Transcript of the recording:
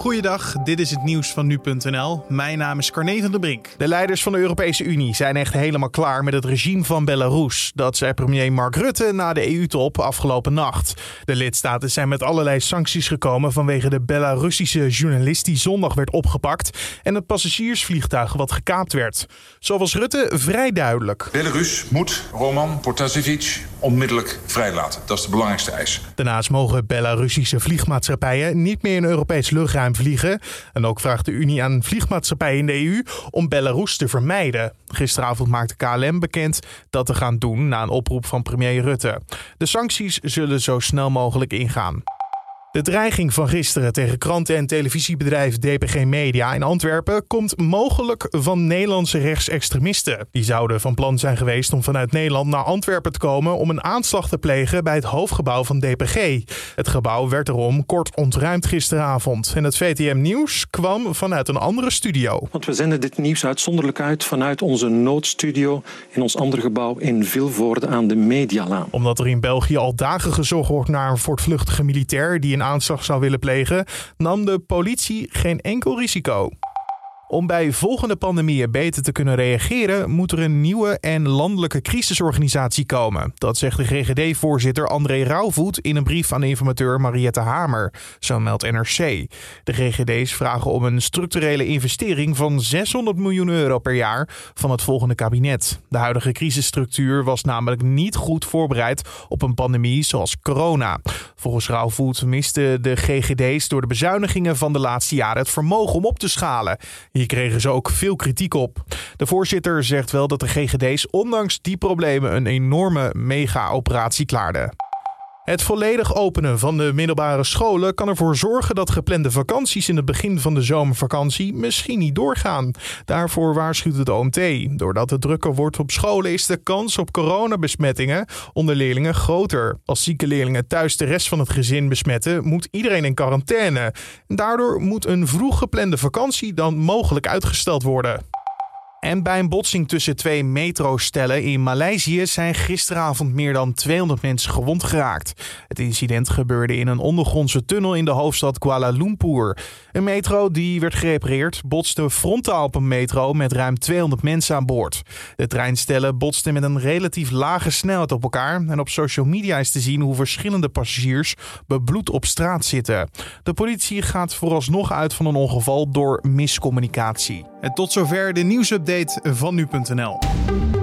Goeiedag, dit is het nieuws van nu.nl. Mijn naam is Carne van der Brink. De leiders van de Europese Unie zijn echt helemaal klaar met het regime van Belarus. Dat zei premier Mark Rutte na de EU-top afgelopen nacht. De lidstaten zijn met allerlei sancties gekomen vanwege de Belarussische journalist die zondag werd opgepakt en het passagiersvliegtuig wat gekaapt werd. Zo was Rutte vrij duidelijk. Belarus moet Roman Protasevich onmiddellijk vrijlaten. Dat is de belangrijkste eis. Daarnaast mogen Belarussische vliegmaatschappijen niet meer in Europees luchtruim vliegen. En ook vraagt de Unie aan vliegmaatschappijen in de EU om Belarus te vermijden. Gisteravond maakte KLM bekend dat te gaan doen na een oproep van premier Rutte. De sancties zullen zo snel mogelijk ingaan. De dreiging van gisteren tegen kranten- en televisiebedrijf DPG Media in Antwerpen komt mogelijk van Nederlandse rechtsextremisten. Die zouden van plan zijn geweest om vanuit Nederland naar Antwerpen te komen om een aanslag te plegen bij het hoofdgebouw van DPG. Het gebouw werd erom kort ontruimd gisteravond. En het VTM Nieuws kwam vanuit een andere studio. Want we zenden dit nieuws uitzonderlijk uit vanuit onze noodstudio in ons andere gebouw in Vilvoorde aan de Medialaan. Omdat er in België al dagen gezocht wordt naar een voortvluchtige militair die een aanslag zou willen plegen, nam de politie geen enkel risico. Om bij volgende pandemieën beter te kunnen reageren, moet er een nieuwe en landelijke crisisorganisatie komen. Dat zegt de GGD-voorzitter André Rauwvoet in een brief aan informateur Mariette Hamer, zo meldt NRC. De GGD's vragen om een structurele investering van 600 miljoen euro per jaar van het volgende kabinet. De huidige crisisstructuur was namelijk niet goed voorbereid op een pandemie zoals corona. Volgens Rauwvoet misten de GGD's door de bezuinigingen van de laatste jaren het vermogen om op te schalen. Hier kregen ze ook veel kritiek op. De voorzitter zegt wel dat de GGD's ondanks die problemen een enorme mega-operatie klaarden. Het volledig openen van de middelbare scholen kan ervoor zorgen dat geplande vakanties in het begin van de zomervakantie misschien niet doorgaan. Daarvoor waarschuwt het OMT. Doordat het drukker wordt op scholen is de kans op coronabesmettingen onder leerlingen groter. Als zieke leerlingen thuis de rest van het gezin besmetten, moet iedereen in quarantaine. Daardoor moet een vroeg geplande vakantie dan mogelijk uitgesteld worden. En bij een botsing tussen twee metrostellen in Maleisië zijn gisteravond meer dan 200 mensen gewond geraakt. Het incident gebeurde in een ondergrondse tunnel in de hoofdstad Kuala Lumpur. Een metro die werd gerepareerd botste frontaal op een metro met ruim 200 mensen aan boord. De treinstellen botsten met een relatief lage snelheid op elkaar en op social media is te zien hoe verschillende passagiers bebloed op straat zitten. De politie gaat vooralsnog uit van een ongeval door miscommunicatie. En tot zover de nieuwsupdate van nu.nl.